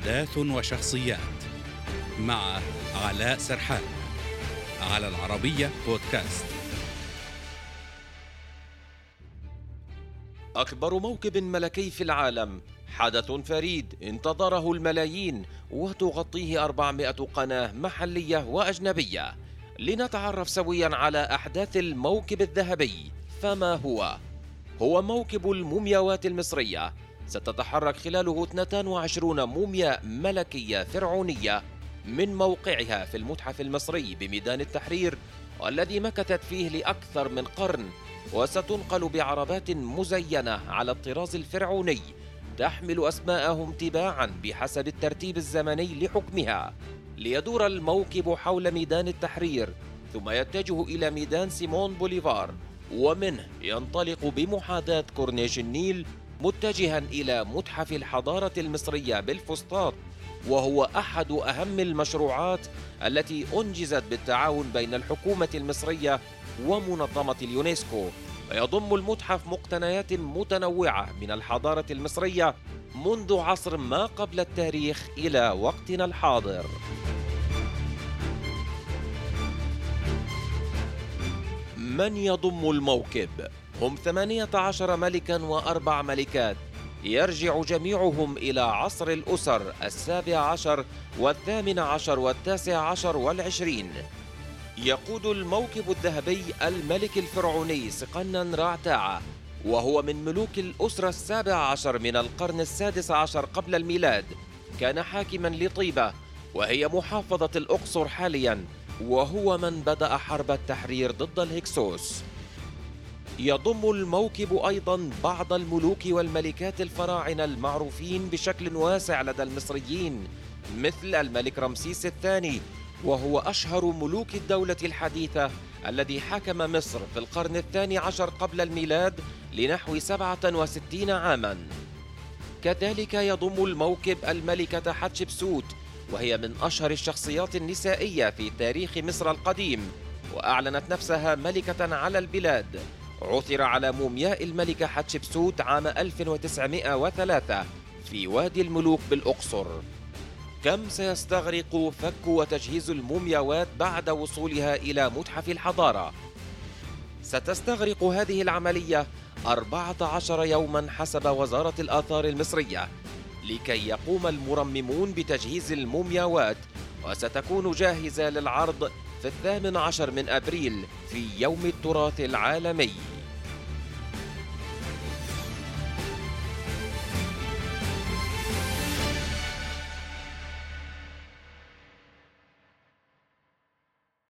أحداث وشخصيات مع علاء سرحان على العربية بودكاست أكبر موكب ملكي في العالم حدث فريد انتظره الملايين وتغطيه 400 قناة محلية وأجنبية لنتعرف سويا على أحداث الموكب الذهبي فما هو؟ هو موكب المومياوات المصرية ستتحرك خلاله 22 موميا ملكية فرعونية من موقعها في المتحف المصري بميدان التحرير والذي مكثت فيه لأكثر من قرن وستنقل بعربات مزينة على الطراز الفرعوني تحمل أسماءهم تباعا بحسب الترتيب الزمني لحكمها ليدور الموكب حول ميدان التحرير ثم يتجه إلى ميدان سيمون بوليفار ومنه ينطلق بمحاذاة كورنيش النيل متجها إلى متحف الحضارة المصرية بالفسطاط وهو أحد أهم المشروعات التي أنجزت بالتعاون بين الحكومة المصرية ومنظمة اليونسكو ويضم المتحف مقتنيات متنوعة من الحضارة المصرية منذ عصر ما قبل التاريخ إلى وقتنا الحاضر. من يضم الموكب؟ هم 18 ملكا وأربع ملكات. يرجع جميعهم إلى عصر الأسر السابع عشر والثامن عشر والتاسع عشر والعشرين. يقود الموكب الذهبي الملك الفرعوني سقنا رعتاعة وهو من ملوك الأسرة السابع عشر من القرن السادس عشر قبل الميلاد. كان حاكما لطيبة وهي محافظة الأقصر حاليا. وهو من بدأ حرب التحرير ضد الهكسوس. يضم الموكب أيضا بعض الملوك والملكات الفراعنة المعروفين بشكل واسع لدى المصريين مثل الملك رمسيس الثاني وهو أشهر ملوك الدولة الحديثة الذي حكم مصر في القرن الثاني عشر قبل الميلاد لنحو 67 عاما. كذلك يضم الموكب الملكة حتشبسوت وهي من أشهر الشخصيات النسائية في تاريخ مصر القديم وأعلنت نفسها ملكة على البلاد. عثر على مومياء الملكة حتشبسوت عام 1903 في وادي الملوك بالأقصر. كم سيستغرق فك وتجهيز المومياوات بعد وصولها إلى متحف الحضارة؟ ستستغرق هذه العملية 14 يوما حسب وزارة الآثار المصرية. لكي يقوم المرممون بتجهيز المومياوات وستكون جاهزة للعرض في الثامن عشر من أبريل في يوم التراث العالمي.